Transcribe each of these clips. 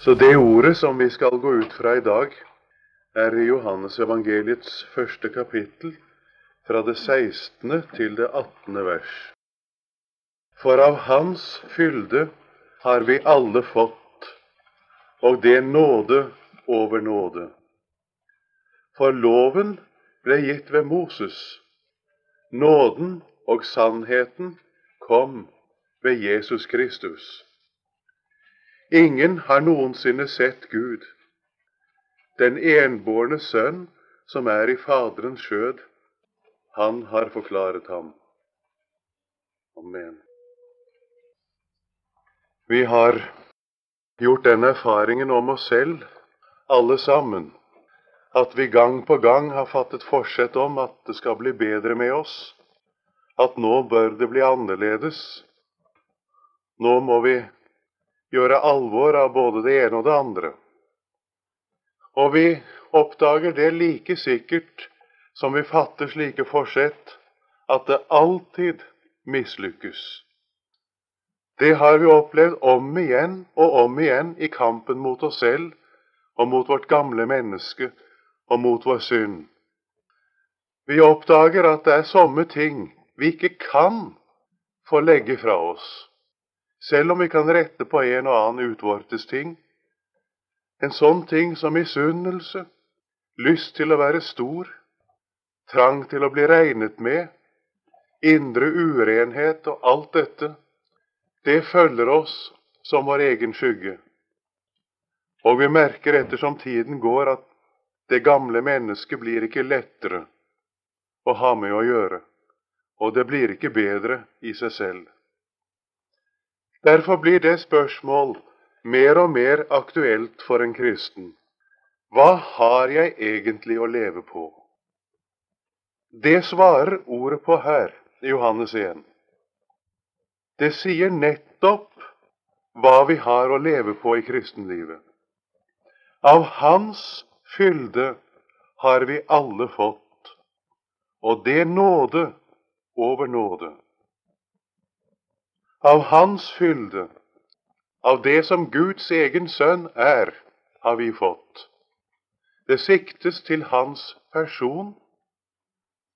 Så det ordet som vi skal gå ut fra i dag, er i Johannesevangeliets første kapittel, fra det 16. til det 18. vers. For av Hans fylde har vi alle fått, og det nåde over nåde. For loven ble gitt ved Moses. Nåden og sannheten kom ved Jesus Kristus. Ingen har noensinne sett Gud. Den enbårne sønn som er i Faderens skjød, han har forklaret ham. Amen. Vi har gjort den erfaringen om oss selv, alle sammen, at vi gang på gang har fattet forsett om at det skal bli bedre med oss, at nå bør det bli annerledes. Nå må vi gjøre alvor av både det ene og det andre. Og vi oppdager det like sikkert som vi fatter slike forsett, at det alltid mislykkes. Det har vi opplevd om igjen og om igjen i kampen mot oss selv og mot vårt gamle menneske og mot vår synd. Vi oppdager at det er somme ting vi ikke kan få legge fra oss selv om vi kan rette på en og annen utvortes ting. En sånn ting som misunnelse, lyst til å være stor, trang til å bli regnet med, indre urenhet og alt dette, det følger oss som vår egen skygge. Og vi merker ettersom tiden går, at det gamle mennesket blir ikke lettere å ha med å gjøre, og det blir ikke bedre i seg selv. Derfor blir det spørsmål mer og mer aktuelt for en kristen. Hva har jeg egentlig å leve på? Det svarer ordet på her Johannes 1. Det sier nettopp hva vi har å leve på i kristenlivet. Av Hans fylde har vi alle fått, og det nåde over nåde. Av Hans fylde, av det som Guds egen sønn er, har vi fått. Det siktes til Hans person.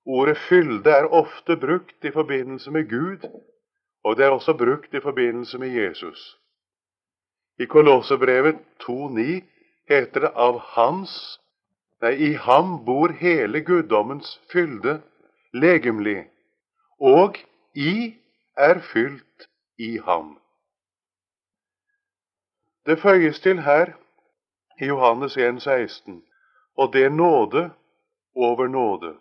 Ordet fylde er ofte brukt i forbindelse med Gud, og det er også brukt i forbindelse med Jesus. I Kolossebrevet 2,9 heter det av Hans Nei, i ham bor hele guddommens fylde legemlig, og i er fylt i ham. Det føyes til her i Johannes 1, 16, og det nåde over nåde.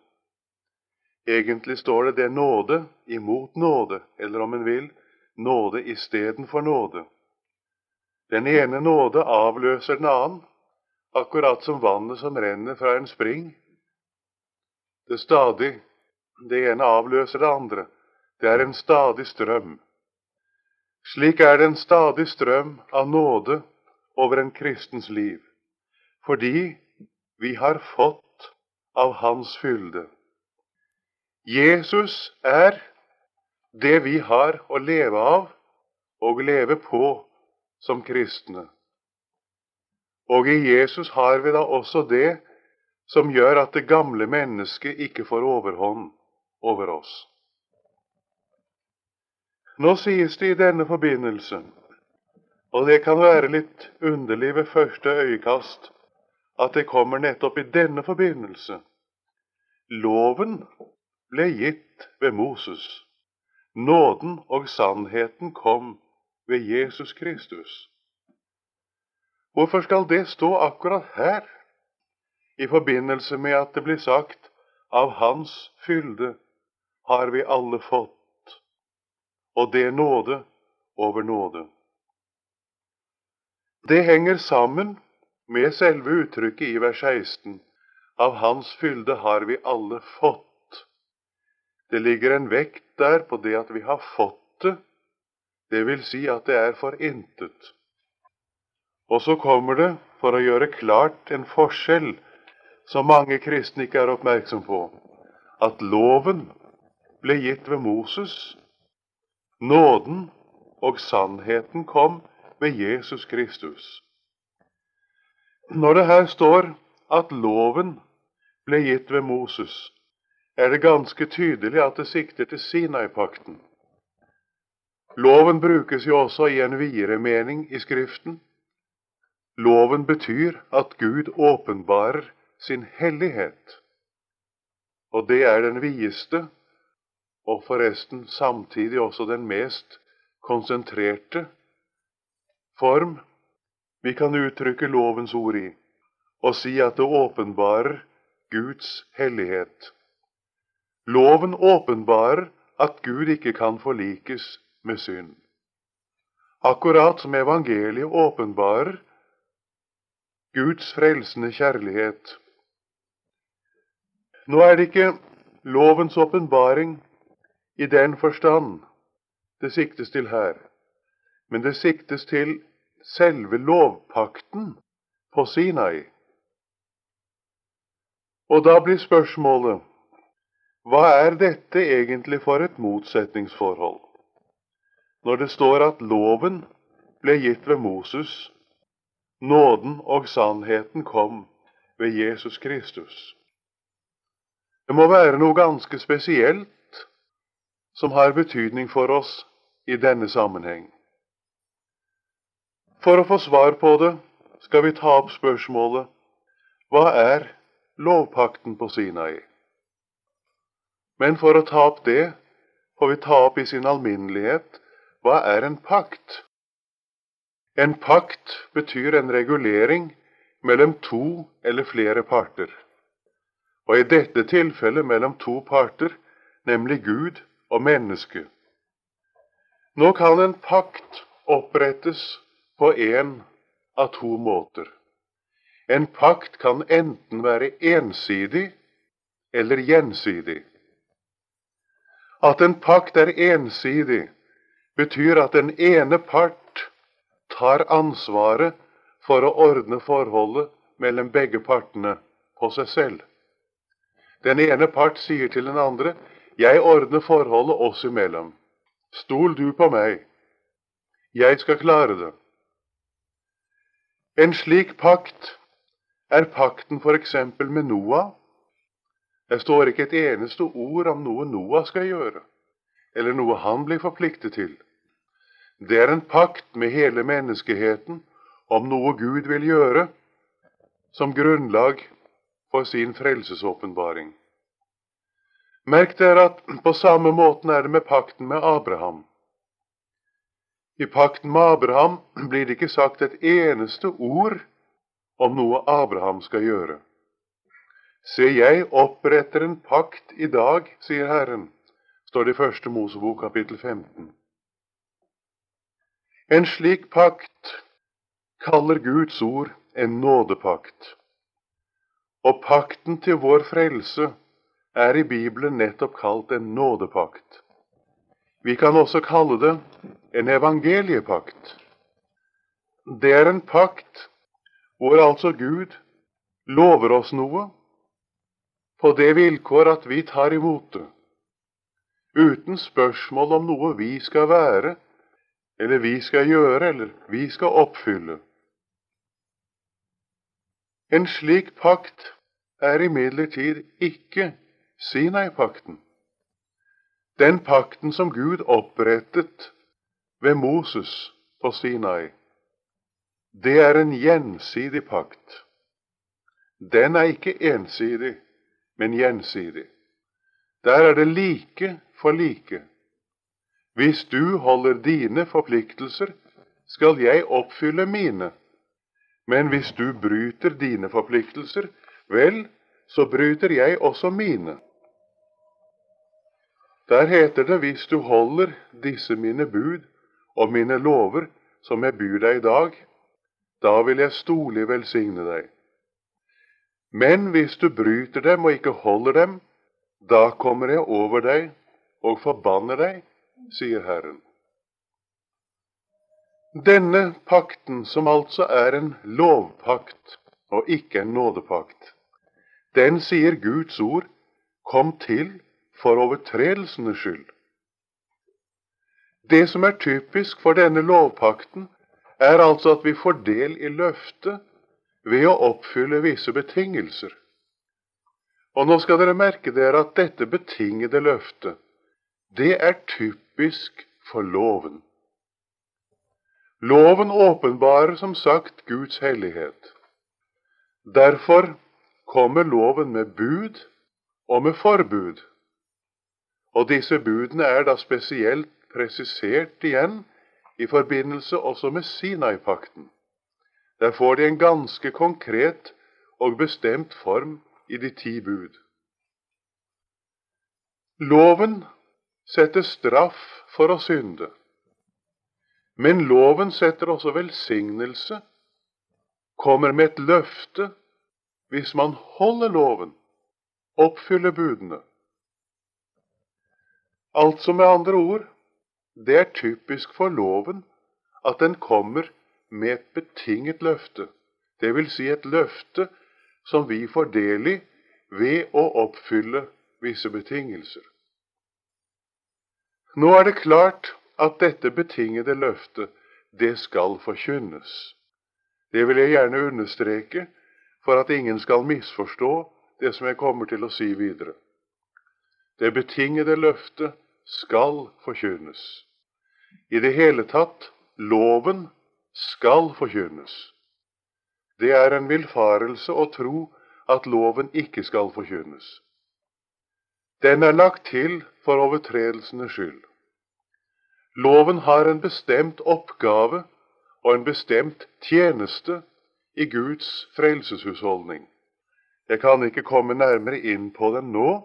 Egentlig står det 'det nåde imot nåde', eller om en vil, nåde istedenfor nåde. Den ene nåde avløser den annen, akkurat som vannet som renner fra en spring. Det stadig, det ene avløser det andre. Det er en stadig strøm. Slik er det en stadig strøm av nåde over en kristens liv, fordi vi har fått av Hans fylde. Jesus er det vi har å leve av og leve på som kristne. Og i Jesus har vi da også det som gjør at det gamle mennesket ikke får overhånd over oss. Nå sies det i denne forbindelse, og det kan være litt underlig ved første øyekast, at det kommer nettopp i denne forbindelse. Loven ble gitt ved Moses. Nåden og sannheten kom ved Jesus Kristus. Hvorfor skal det stå akkurat her, i forbindelse med at det blir sagt av Hans fylde har vi alle fått? Og det nåde over nåde. Det henger sammen med selve uttrykket i vers 16. Av Hans fylde har vi alle fått. Det ligger en vekt der på det at vi har fått det, det vil si at det er forintet. Og så kommer det, for å gjøre klart en forskjell som mange kristne ikke er oppmerksom på, at loven ble gitt ved Moses, Nåden og sannheten kom ved Jesus Kristus. Når det her står at loven ble gitt ved Moses, er det ganske tydelig at det sikter til Sinai-pakten. Loven brukes jo også i en videre mening i Skriften. Loven betyr at Gud åpenbarer sin hellighet. Og det er den videste, og forresten samtidig også den mest konsentrerte form vi kan uttrykke lovens ord i, og si at det åpenbarer Guds hellighet. Loven åpenbarer at Gud ikke kan forlikes med synd. Akkurat som evangeliet åpenbarer Guds frelsende kjærlighet. Nå er det ikke lovens åpenbaring i den forstand det siktes til her, men det siktes til selve lovpakten på Sinai. Og da blir spørsmålet hva er dette egentlig for et motsetningsforhold? Når det står at loven ble gitt ved Moses, nåden og sannheten kom ved Jesus Kristus. Det må være noe ganske spesielt som har betydning for oss i denne sammenheng. For å få svar på det skal vi ta opp spørsmålet hva er lovpakten på Sinai? Men for å ta opp det får vi ta opp i sin alminnelighet hva er en pakt? En pakt betyr en regulering mellom to eller flere parter. Og i dette tilfellet mellom to parter, nemlig Gud og menneske. Nå kan en pakt opprettes på én av to måter. En pakt kan enten være ensidig eller gjensidig. At en pakt er ensidig, betyr at den ene part tar ansvaret for å ordne forholdet mellom begge partene på seg selv. Den ene part sier til den andre 'Jeg ordner forholdet oss imellom. Stol du på meg. Jeg skal klare det.' En slik pakt er pakten f.eks. med Noah det står ikke et eneste ord om noe Noah skal gjøre, eller noe han blir forpliktet til. Det er en pakt med hele menneskeheten om noe Gud vil gjøre, som grunnlag for sin frelsesåpenbaring. Merk dere at på samme måten er det med pakten med Abraham. I pakten med Abraham blir det ikke sagt et eneste ord om noe Abraham skal gjøre. Se, jeg oppretter en pakt i dag, sier Herren, står det i Første Mosebok kapittel 15. En slik pakt kaller Guds ord en nådepakt. Og pakten til vår frelse er i Bibelen nettopp kalt en nådepakt. Vi kan også kalle det en evangeliepakt. Det er en pakt hvor altså Gud lover oss noe, på det vilkår at vi tar imot det, uten spørsmål om noe vi skal være, eller vi skal gjøre, eller vi skal oppfylle. En slik pakt er imidlertid ikke Sinai-pakten. Den pakten som Gud opprettet ved Moses på Sinai, det er en gjensidig pakt. Den er ikke ensidig men gjensidig. Der er det like for like. Hvis du holder dine forpliktelser, skal jeg oppfylle mine. Men hvis du bryter dine forpliktelser, vel, så bryter jeg også mine. Der heter det hvis du holder disse mine bud og mine lover som jeg byr deg i dag, da vil jeg storlig velsigne deg. Men hvis du bryter dem og ikke holder dem, da kommer jeg over deg og forbanner deg, sier Herren. Denne pakten, som altså er en lovpakt og ikke en nådepakt, den sier Guds ord kom til for overtredelsenes skyld. Det som er typisk for denne lovpakten, er altså at vi får del i løftet ved å oppfylle visse betingelser. Og nå skal dere merke dere at dette betingede løftet, det er typisk for loven. Loven åpenbarer som sagt Guds hellighet. Derfor kommer loven med bud og med forbud. Og disse budene er da spesielt presisert igjen i forbindelse også med Sinai-pakten. Der får de en ganske konkret og bestemt form i de ti bud. Loven setter straff for å synde. Men loven setter også velsignelse, kommer med et løfte hvis man holder loven, oppfyller budene. Altså med andre ord, det er typisk for loven at den kommer med et betinget løfte, dvs. Si et løfte som vi får del i ved å oppfylle visse betingelser. Nå er det klart at dette betingede løftet, det skal forkynnes. Det vil jeg gjerne understreke for at ingen skal misforstå det som jeg kommer til å si videre. Det betingede løftet skal forkynnes. I det hele tatt loven skal forkynnes. Det er en villfarelse å tro at loven ikke skal forkynnes. Den er lagt til for overtredelsenes skyld. Loven har en bestemt oppgave og en bestemt tjeneste i Guds frelseshusholdning. Jeg kan ikke komme nærmere inn på den nå.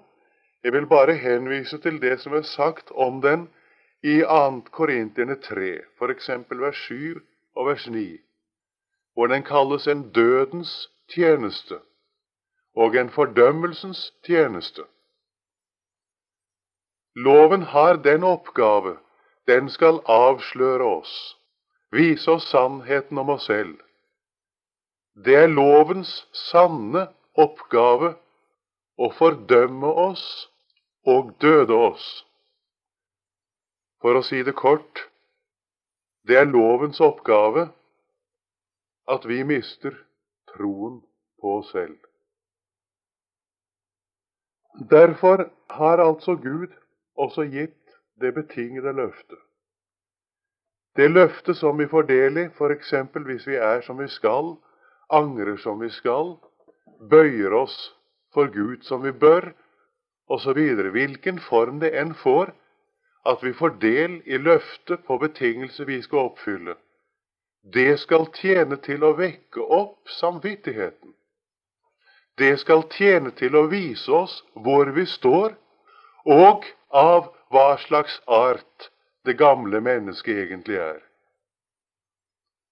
Jeg vil bare henvise til det som er sagt om den i 2. Korintiene 3, f.eks. vers 7 og vers 9, hvor den kalles en dødens tjeneste og en fordømmelsens tjeneste. Loven har den oppgave den skal avsløre oss, vise oss sannheten om oss selv. Det er lovens sanne oppgave å fordømme oss og døde oss. For å si det kort det er lovens oppgave at vi mister troen på oss selv. Derfor har altså Gud også gitt det betingede løftet. Det løftet som vi får del i, f.eks. hvis vi er som vi skal, angrer som vi skal, bøyer oss for Gud som vi bør, osv. Hvilken form det enn får, at vi får del i løftet på betingelser vi skal oppfylle. Det skal tjene til å vekke opp samvittigheten. Det skal tjene til å vise oss hvor vi står, og av hva slags art det gamle mennesket egentlig er.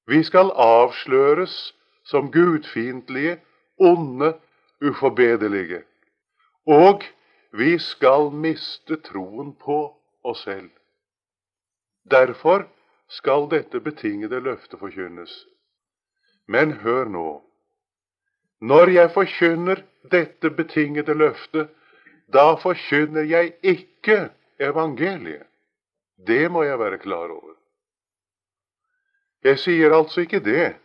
Vi skal avsløres som gudfiendtlige, onde, uforbederlige. Og vi skal miste troen på oss selv. Derfor skal dette betingede løftet forkynnes. Men hør nå. Når jeg forkynner dette betingede løftet, da forkynner jeg ikke evangeliet. Det må jeg være klar over. Jeg sier altså ikke det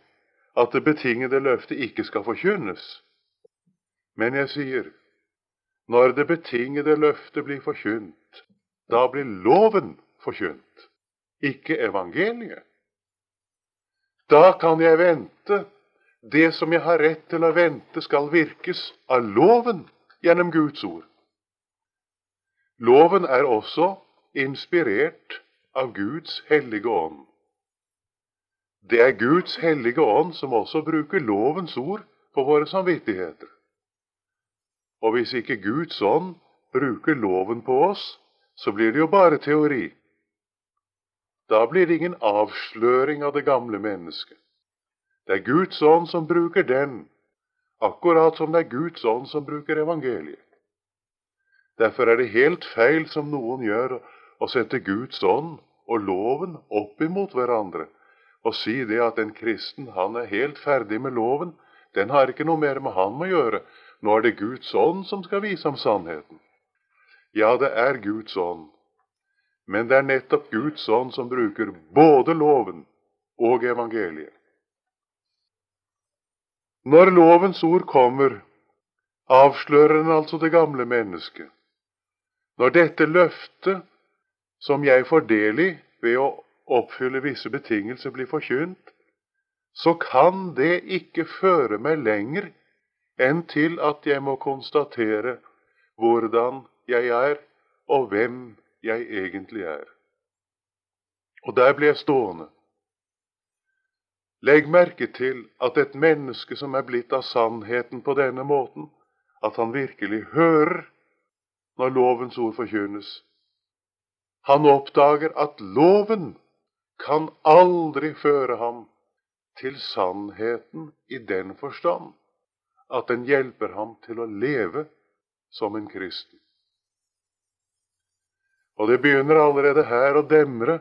at det betingede løftet ikke skal forkynnes. Men jeg sier når det betingede løftet blir forkynt, da blir loven forkynt, ikke evangeliet. Da kan jeg vente. Det som jeg har rett til å vente, skal virkes av loven gjennom Guds ord. Loven er også inspirert av Guds hellige ånd. Det er Guds hellige ånd som også bruker lovens ord på våre samvittigheter. Og hvis ikke Guds ånd bruker loven på oss, så blir det jo bare teori. Da blir det ingen avsløring av det gamle mennesket. Det er Guds ånd som bruker den, akkurat som det er Guds ånd som bruker evangeliet. Derfor er det helt feil, som noen gjør, å sette Guds ånd og loven opp imot hverandre og si det at en kristen han er helt ferdig med loven. Den har ikke noe mer med ham å gjøre. Nå er det Guds ånd som skal vise ham sannheten. Ja, det er Guds ånd. Men det er nettopp Guds ånd som bruker både loven og evangeliet. Når lovens ord kommer, avslører den altså det gamle mennesket. Når dette løftet, som jeg får del i ved å oppfylle visse betingelser, blir forkynt, så kan det ikke føre meg lenger enn til at jeg må konstatere hvordan jeg er, og hvem jeg egentlig er. Og der blir jeg stående. Legg merke til at et menneske som er blitt av sannheten på denne måten, at han virkelig hører når lovens ord forkynnes. Han oppdager at loven kan aldri føre ham til sannheten i den forstand at den hjelper ham til å leve som en kristen. Og det begynner allerede her å demre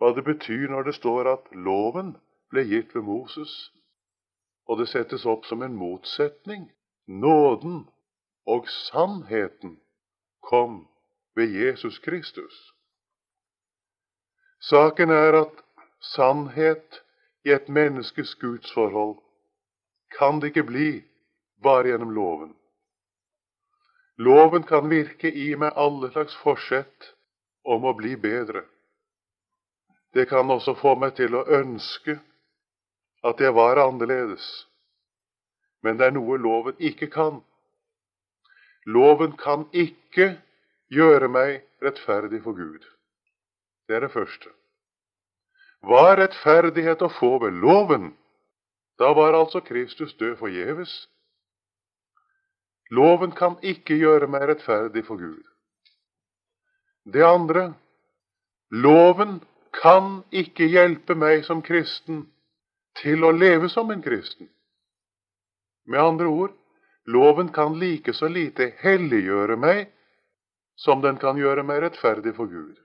hva det betyr når det står at loven ble gitt ved Moses, og det settes opp som en motsetning. Nåden og sannheten kom ved Jesus Kristus. Saken er at sannhet i et menneskes gudsforhold kan det ikke bli bare gjennom loven. Loven kan virke i meg alle slags forsett om å bli bedre. Det kan også få meg til å ønske at jeg var annerledes. Men det er noe loven ikke kan. Loven kan ikke gjøre meg rettferdig for Gud. Det er det første. Var rettferdighet å få ved loven, da var altså Kristus død forgjeves. Loven kan ikke gjøre meg rettferdig for Gud. Det andre loven kan ikke hjelpe meg som kristen til å leve som en kristen. Med andre ord loven kan like så lite helliggjøre meg som den kan gjøre meg rettferdig for Gud.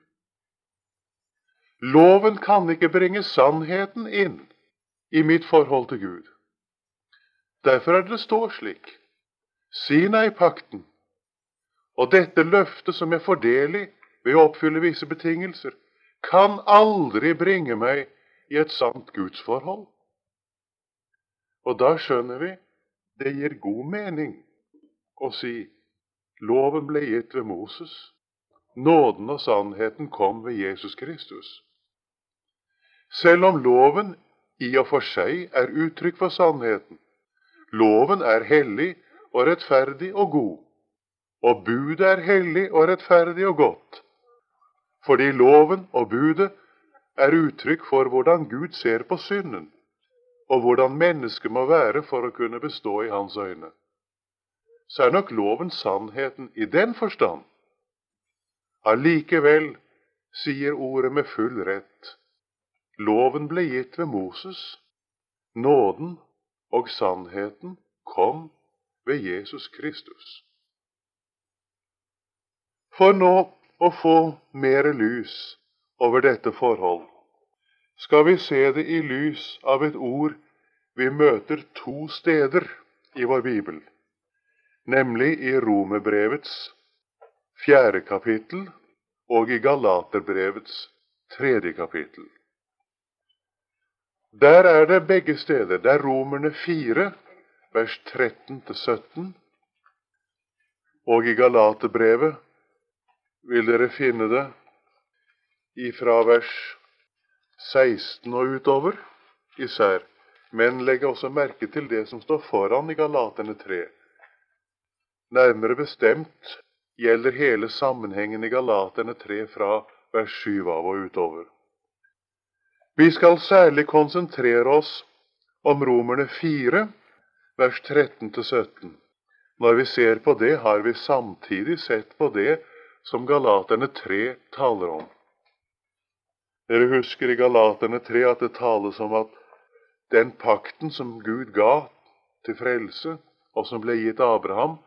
Loven kan ikke bringe sannheten inn i mitt forhold til Gud. Derfor er det det står slik Sinai-pakten og dette løftet som del i, ved å oppfylle visse betingelser, kan aldri bringe meg i et sant gudsforhold. Og da skjønner vi det gir god mening å si loven ble gitt ved Moses, nåden og sannheten kom ved Jesus Kristus. Selv om loven i og for seg er uttrykk for sannheten, loven er hellig og rettferdig og god, og budet er hellig og rettferdig og godt, fordi loven og budet er uttrykk for hvordan Gud ser på synden, og hvordan mennesket må være for å kunne bestå i hans øyne. Så er nok loven sannheten i den forstand. Allikevel sier ordet med full rett. Loven ble gitt ved Moses. Nåden og sannheten kom ved Jesus Kristus. For nå å få mer lys over dette forhold, skal vi se det i lys av et ord vi møter to steder i vår bibel, nemlig i Romerbrevets fjerde kapittel og i Galaterbrevets tredje kapittel. Der er det begge steder. Det er Romerne 4, vers 13-17, og i Galaterbrevet vil dere finne det ifra vers 16 og utover især. Men legg også merke til det som står foran i Galaterne 3. Nærmere bestemt gjelder hele sammenhengen i Galaterne 3 fra vers 7 av og utover. Vi skal særlig konsentrere oss om Romerne 4, vers 13-17. Når vi ser på det, har vi samtidig sett på det som Galaterne 3 taler om. Dere husker i Galaterne 3 at det tales om at den pakten som Gud ga til frelse, og som ble gitt Abraham,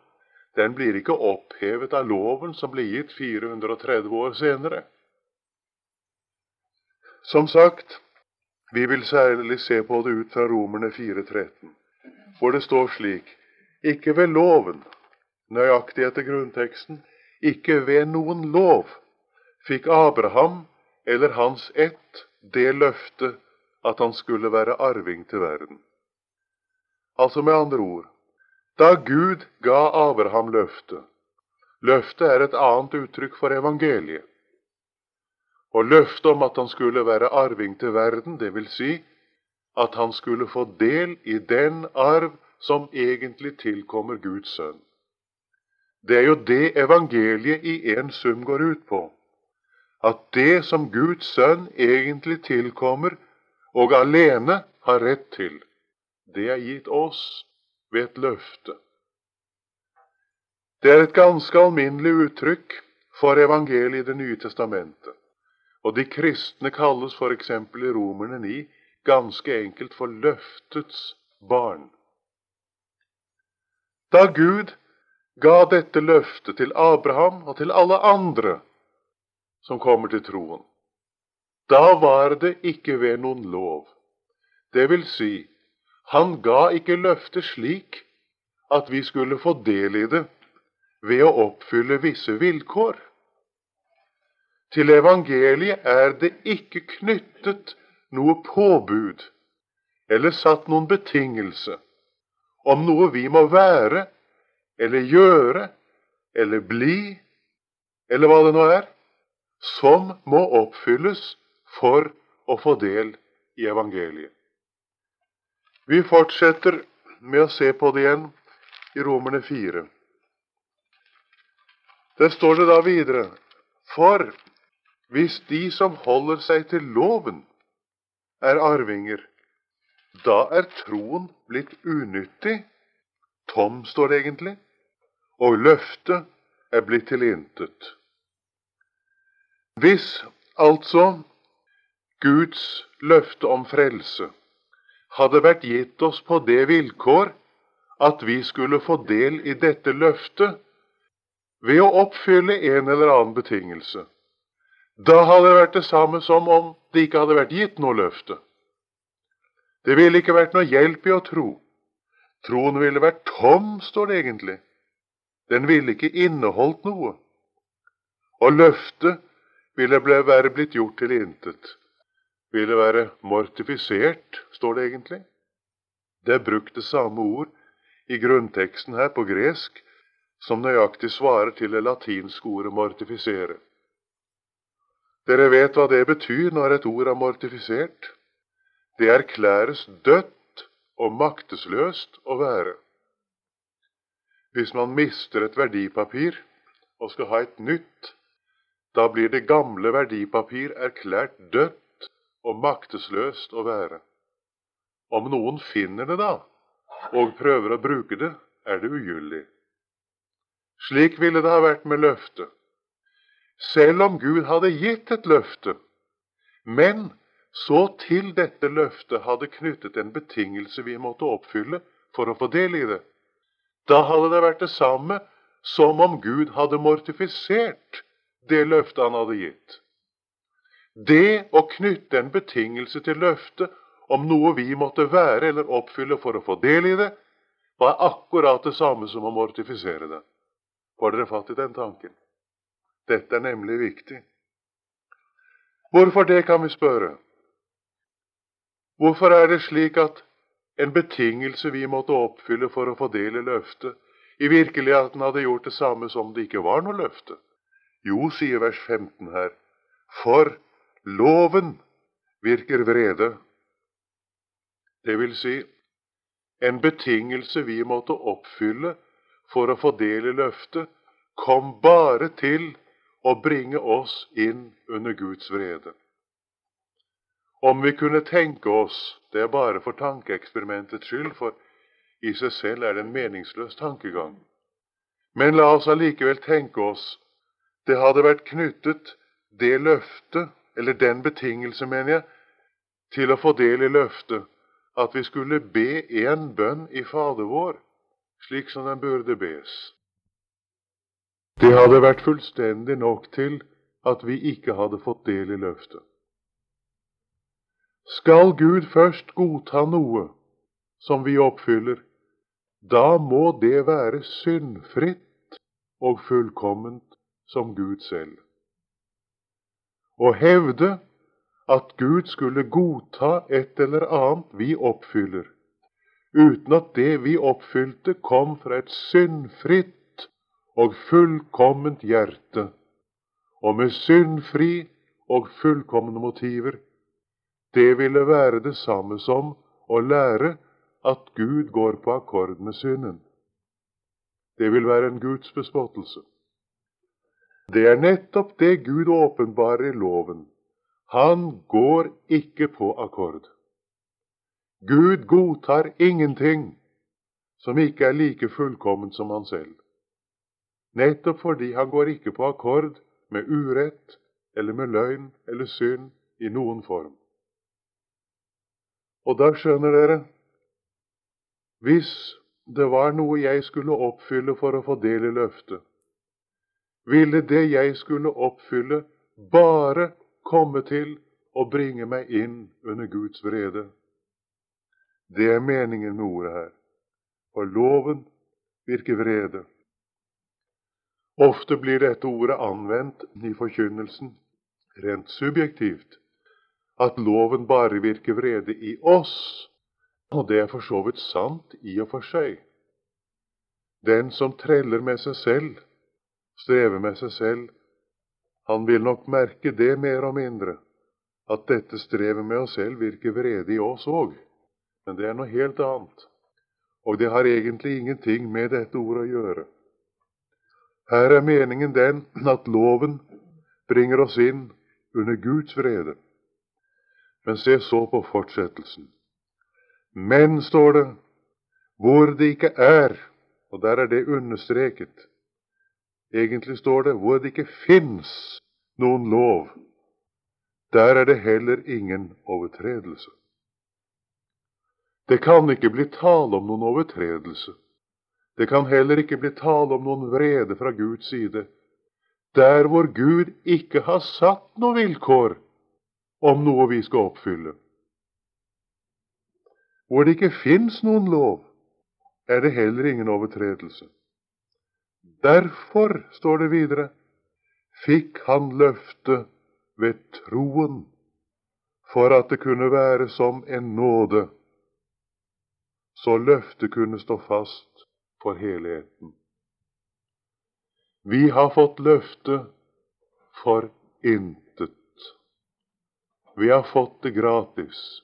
den blir ikke opphevet av loven som ble gitt 430 år senere. Som sagt, vi vil særlig se på det ut fra Romerne 4.13, hvor det står slik ikke ved loven, nøyaktig etter grunnteksten, ikke ved noen lov fikk Abraham eller hans ett det løftet at han skulle være arving til verden. Altså med andre ord, da Gud ga Abraham løftet Løftet er et annet uttrykk for evangeliet. Og løftet om at han skulle være arving til verden, det vil si at han skulle få del i den arv som egentlig tilkommer Guds sønn. Det er jo det evangeliet i en sum går ut på. At det som Guds sønn egentlig tilkommer, og alene har rett til, det er gitt oss ved et løfte. Det er et ganske alminnelig uttrykk for evangeliet i Det nye testamentet. Og de kristne kalles f.eks. i Romerne 9 ganske enkelt for løftets barn. Da Gud ga dette løftet til Abraham og til alle andre som kommer til troen, da var det ikke ved noen lov. Det vil si, han ga ikke løftet slik at vi skulle få del i det ved å oppfylle visse vilkår. Til evangeliet er det ikke knyttet noe påbud eller satt noen betingelse om noe vi må være eller gjøre eller bli, eller hva det nå er, som må oppfylles for å få del i evangeliet. Vi fortsetter med å se på det igjen i Romerne 4. Der står det da videre For hvis de som holder seg til loven, er arvinger, da er troen blitt unyttig. Tom, står det egentlig. Og løftet er blitt til intet. Hvis altså Guds løfte om frelse hadde vært gitt oss på det vilkår at vi skulle få del i dette løftet, ved å oppfylle en eller annen betingelse. Da hadde det vært det samme som om det ikke hadde vært gitt noe løfte. Det ville ikke vært noe hjelp i å tro. Troen ville vært tom, står det egentlig. Den ville ikke inneholdt noe. Og løftet ville være blitt gjort til intet. Ville være mortifisert, står det egentlig. Det er brukt det samme ord i grunnteksten her på gresk som nøyaktig svarer til det latinske ordet 'mortifisere'. Dere vet hva det betyr når et ord er mortifisert? Det erklæres dødt og maktesløst å være. Hvis man mister et verdipapir og skal ha et nytt, da blir det gamle verdipapir erklært dødt og maktesløst å være. Om noen finner det da, og prøver å bruke det, er det ugyldig. Slik ville det ha vært med løftet. Selv om Gud hadde gitt et løfte, men så til dette løftet hadde knyttet en betingelse vi måtte oppfylle for å få del i det. Da hadde det vært det samme som om Gud hadde mortifisert det løftet han hadde gitt. Det å knytte en betingelse til løftet om noe vi måtte være eller oppfylle for å få del i det, var akkurat det samme som å mortifisere det. Får dere fatt i den tanken? Dette er nemlig viktig. Hvorfor det, kan vi spørre. Hvorfor er det slik at en betingelse vi måtte oppfylle for å få del løftet, i virkeligheten hadde gjort det samme som det ikke var noe løfte? Jo, sier vers 15 her, for loven virker vrede. Det vil si, en betingelse vi måtte oppfylle for å få del løftet, kom bare til å bringe oss inn under Guds vrede. Om vi kunne tenke oss Det er bare for tankeeksperimentets skyld, for i seg selv er det en meningsløs tankegang. Men la oss allikevel tenke oss det hadde vært knyttet det løftet, eller den betingelse, mener jeg, til å få del i løftet at vi skulle be en bønn i Fader vår slik som den burde bes. Det hadde vært fullstendig nok til at vi ikke hadde fått del i løftet. Skal Gud først godta noe som vi oppfyller, da må det være syndfritt og fullkomment som Gud selv. Å hevde at Gud skulle godta et eller annet vi oppfyller, uten at det vi oppfylte, kom fra et syndfritt og fullkomment hjerte, og med syndfri og fullkomne motiver. Det ville være det samme som å lære at Gud går på akkord med synden. Det vil være en Guds bespottelse. Det er nettopp det Gud åpenbarer i loven. Han går ikke på akkord. Gud godtar ingenting som ikke er like fullkomment som han selv. Nettopp fordi han går ikke på akkord med urett eller med løgn eller synd i noen form. Og da skjønner dere Hvis det var noe jeg skulle oppfylle for å få del i løftet, ville det jeg skulle oppfylle, bare komme til å bringe meg inn under Guds vrede. Det er meningen med ordet her. For loven virker vrede. Ofte blir dette ordet anvendt i forkynnelsen rent subjektivt. At loven bare virker vrede i oss. Og det er for så vidt sant i og for seg. Den som treller med seg selv, strever med seg selv, han vil nok merke det mer og mindre, at dette strevet med oss selv virker vrede i oss òg. Men det er noe helt annet. Og det har egentlig ingenting med dette ordet å gjøre. Her er meningen den at loven bringer oss inn under Guds vrede. Men se så på fortsettelsen. Men, står det, hvor det ikke er, og der er det understreket, Egentlig står det hvor det ikke fins noen lov, der er det heller ingen overtredelse. Det kan ikke bli tale om noen overtredelse. Det kan heller ikke bli tale om noen vrede fra Guds side, der hvor Gud ikke har satt noe vilkår om noe vi skal oppfylle. Hvor det ikke fins noen lov, er det heller ingen overtredelse. Derfor, står det videre, fikk han løftet ved troen, for at det kunne være som en nåde, så løftet kunne stå fast for helheten. Vi har fått løftet for intet. Vi har fått det gratis.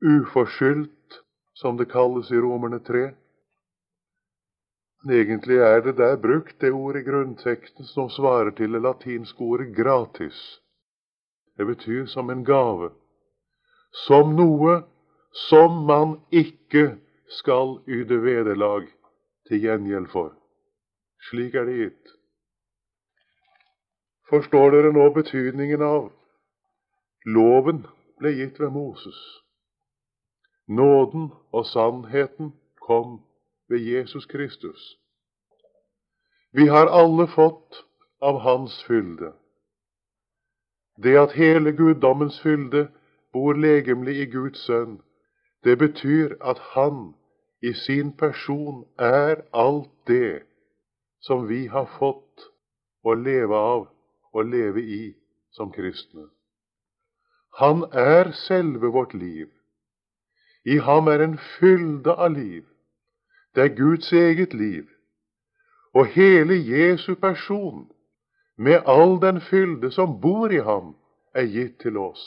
Uforskyldt, som det kalles i Romerne 3. Egentlig er det der brukt det ordet i grunnteksten som svarer til det latinske ordet 'gratis'. Det betyr som en gave. Som noe som man ikke skal yte vederlag til gjengjeld for. Slik er det gitt. Forstår dere nå betydningen av loven ble gitt ved Moses? Nåden og sannheten kom ved Jesus Kristus. Vi har alle fått av Hans fylde. Det at hele guddommens fylde bor legemlig i Guds sønn, det betyr at han i sin person er alt det som vi har fått å leve av og leve i som kristne. Han er selve vårt liv. I ham er en fylde av liv. Det er Guds eget liv. Og hele Jesu person, med all den fylde som bor i ham, er gitt til oss.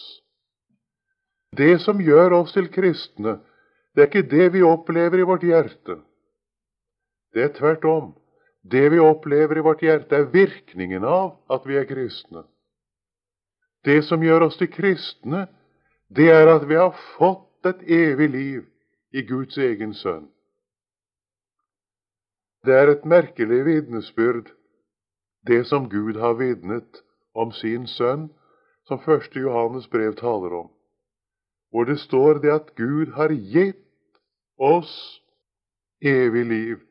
Det som gjør oss til kristne, det er ikke det vi opplever i vårt hjerte. Det er tvert om. Det vi opplever i vårt hjerte, er virkningen av at vi er kristne. Det som gjør oss til kristne, det er at vi har fått et evig liv i Guds egen sønn. Det er et merkelig vitnesbyrd, det som Gud har vitnet om sin sønn, som første Johannes brev taler om, hvor det står det at Gud har gitt oss evig liv,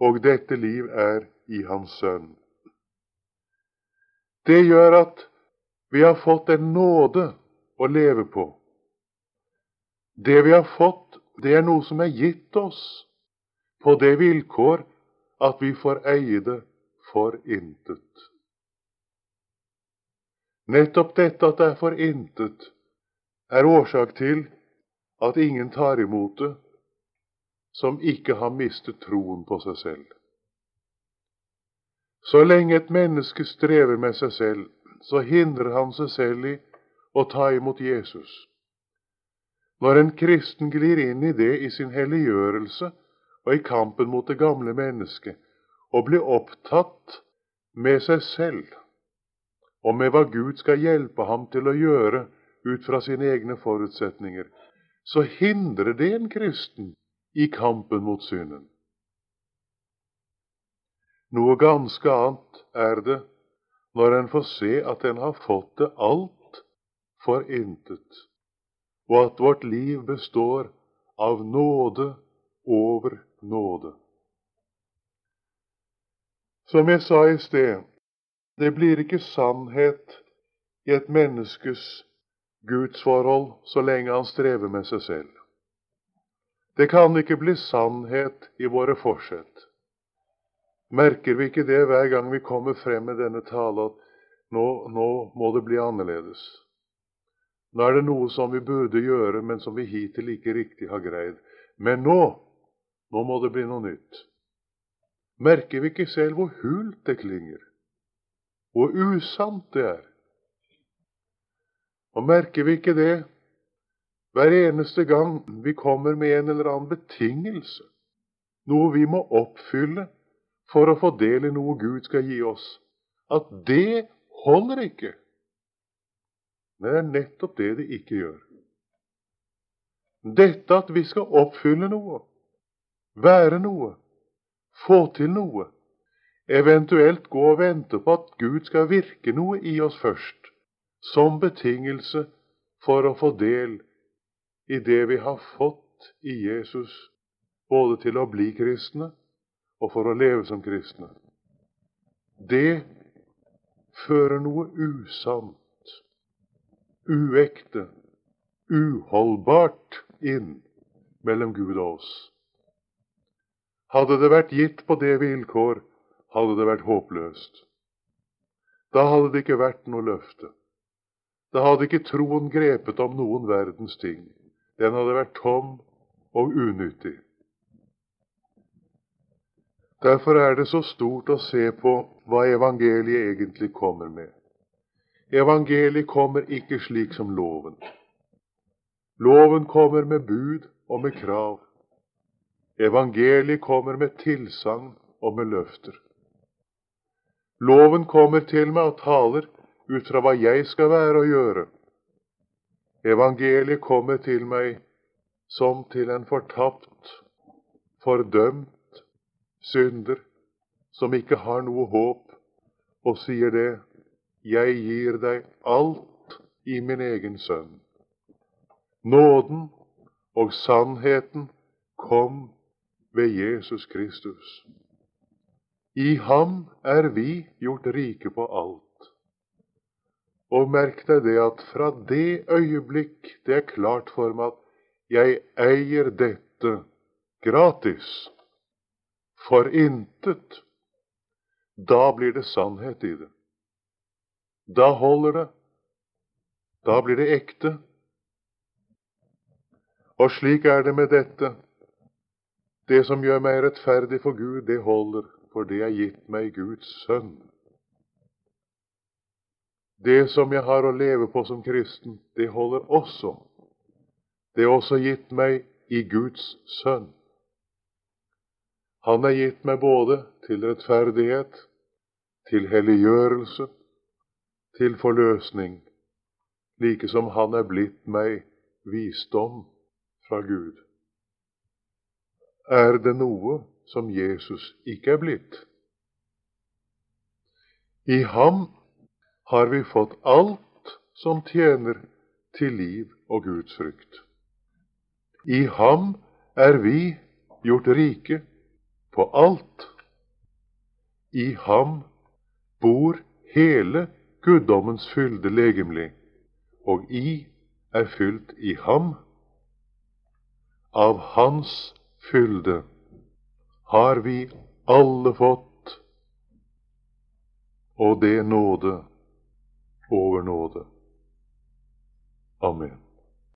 og dette liv er i Hans sønn. Det gjør at vi har fått en nåde å leve på. Det vi har fått, det er noe som er gitt oss på det vilkår at vi får eie det for intet. Nettopp dette at det er for intet, er årsak til at ingen tar imot det som ikke har mistet troen på seg selv. Så lenge et menneske strever med seg selv, så hindrer han seg selv i å ta imot Jesus. Når en kristen glir inn i det i sin helliggjørelse og i kampen mot det gamle mennesket, og blir opptatt med seg selv og med hva Gud skal hjelpe ham til å gjøre ut fra sine egne forutsetninger, så hindrer det en kristen i kampen mot synden. Noe ganske annet er det når en får se at en har fått det alt for intet, og at vårt liv består av nåde over nåde. Som jeg sa i sted, det blir ikke sannhet i et menneskes gudsforhold så lenge han strever med seg selv. Det kan ikke bli sannhet i våre forsett. Merker vi ikke det hver gang vi kommer frem med denne tale, at nå, nå må det bli annerledes? Nå er det noe som vi burde gjøre, men som vi hittil ikke riktig har greid. Men nå, nå må det bli noe nytt. Merker vi ikke selv hvor hult det klinger? Hvor usant det er? Og merker vi ikke det hver eneste gang vi kommer med en eller annen betingelse, noe vi må oppfylle for å få del i noe Gud skal gi oss, at det holder ikke? Men det er nettopp det det ikke gjør. Dette at vi skal oppfylle noe, være noe, få til noe, eventuelt gå og vente på at Gud skal virke noe i oss først, som betingelse for å få del i det vi har fått i Jesus, både til å bli kristne og for å leve som kristne. Det fører noe usant, uekte, uholdbart inn mellom Gud og oss. Hadde det vært gitt på det vilkår, hadde det vært håpløst. Da hadde det ikke vært noe løfte. Da hadde ikke troen grepet om noen verdens ting. Den hadde vært tom og unyttig. Derfor er det så stort å se på hva evangeliet egentlig kommer med. Evangeliet kommer ikke slik som loven. Loven kommer med bud og med krav. Evangeliet kommer med tilsagn og med løfter. Loven kommer til meg og taler ut fra hva jeg skal være og gjøre. Evangeliet kommer til meg som til en fortapt, fordømt synder som ikke har noe håp, og sier det, jeg gir deg alt i min egen sønn. Nåden og sannheten kom ved Jesus Kristus. I ham er vi gjort rike på alt. Og merk deg det at fra det øyeblikk det er klart for meg at jeg eier dette gratis, for intet, da blir det sannhet i det. Da holder det. Da blir det ekte. Og slik er det med dette. Det som gjør meg rettferdig for Gud, det holder, for det er gitt meg Guds sønn. Det som jeg har å leve på som kristen, det holder også. Det er også gitt meg i Guds sønn. Han er gitt meg både til rettferdighet, til helliggjørelse, til forløsning, like som han er blitt meg visdom fra Gud. Er det noe som Jesus ikke er blitt? I ham har vi fått alt som tjener til liv og Guds frykt. I ham er vi gjort rike på alt. I ham bor hele guddommens fylde legemlig, og i er fylt i ham. Av hans fylde har vi alle fått, og det nåde over nåde. Amen.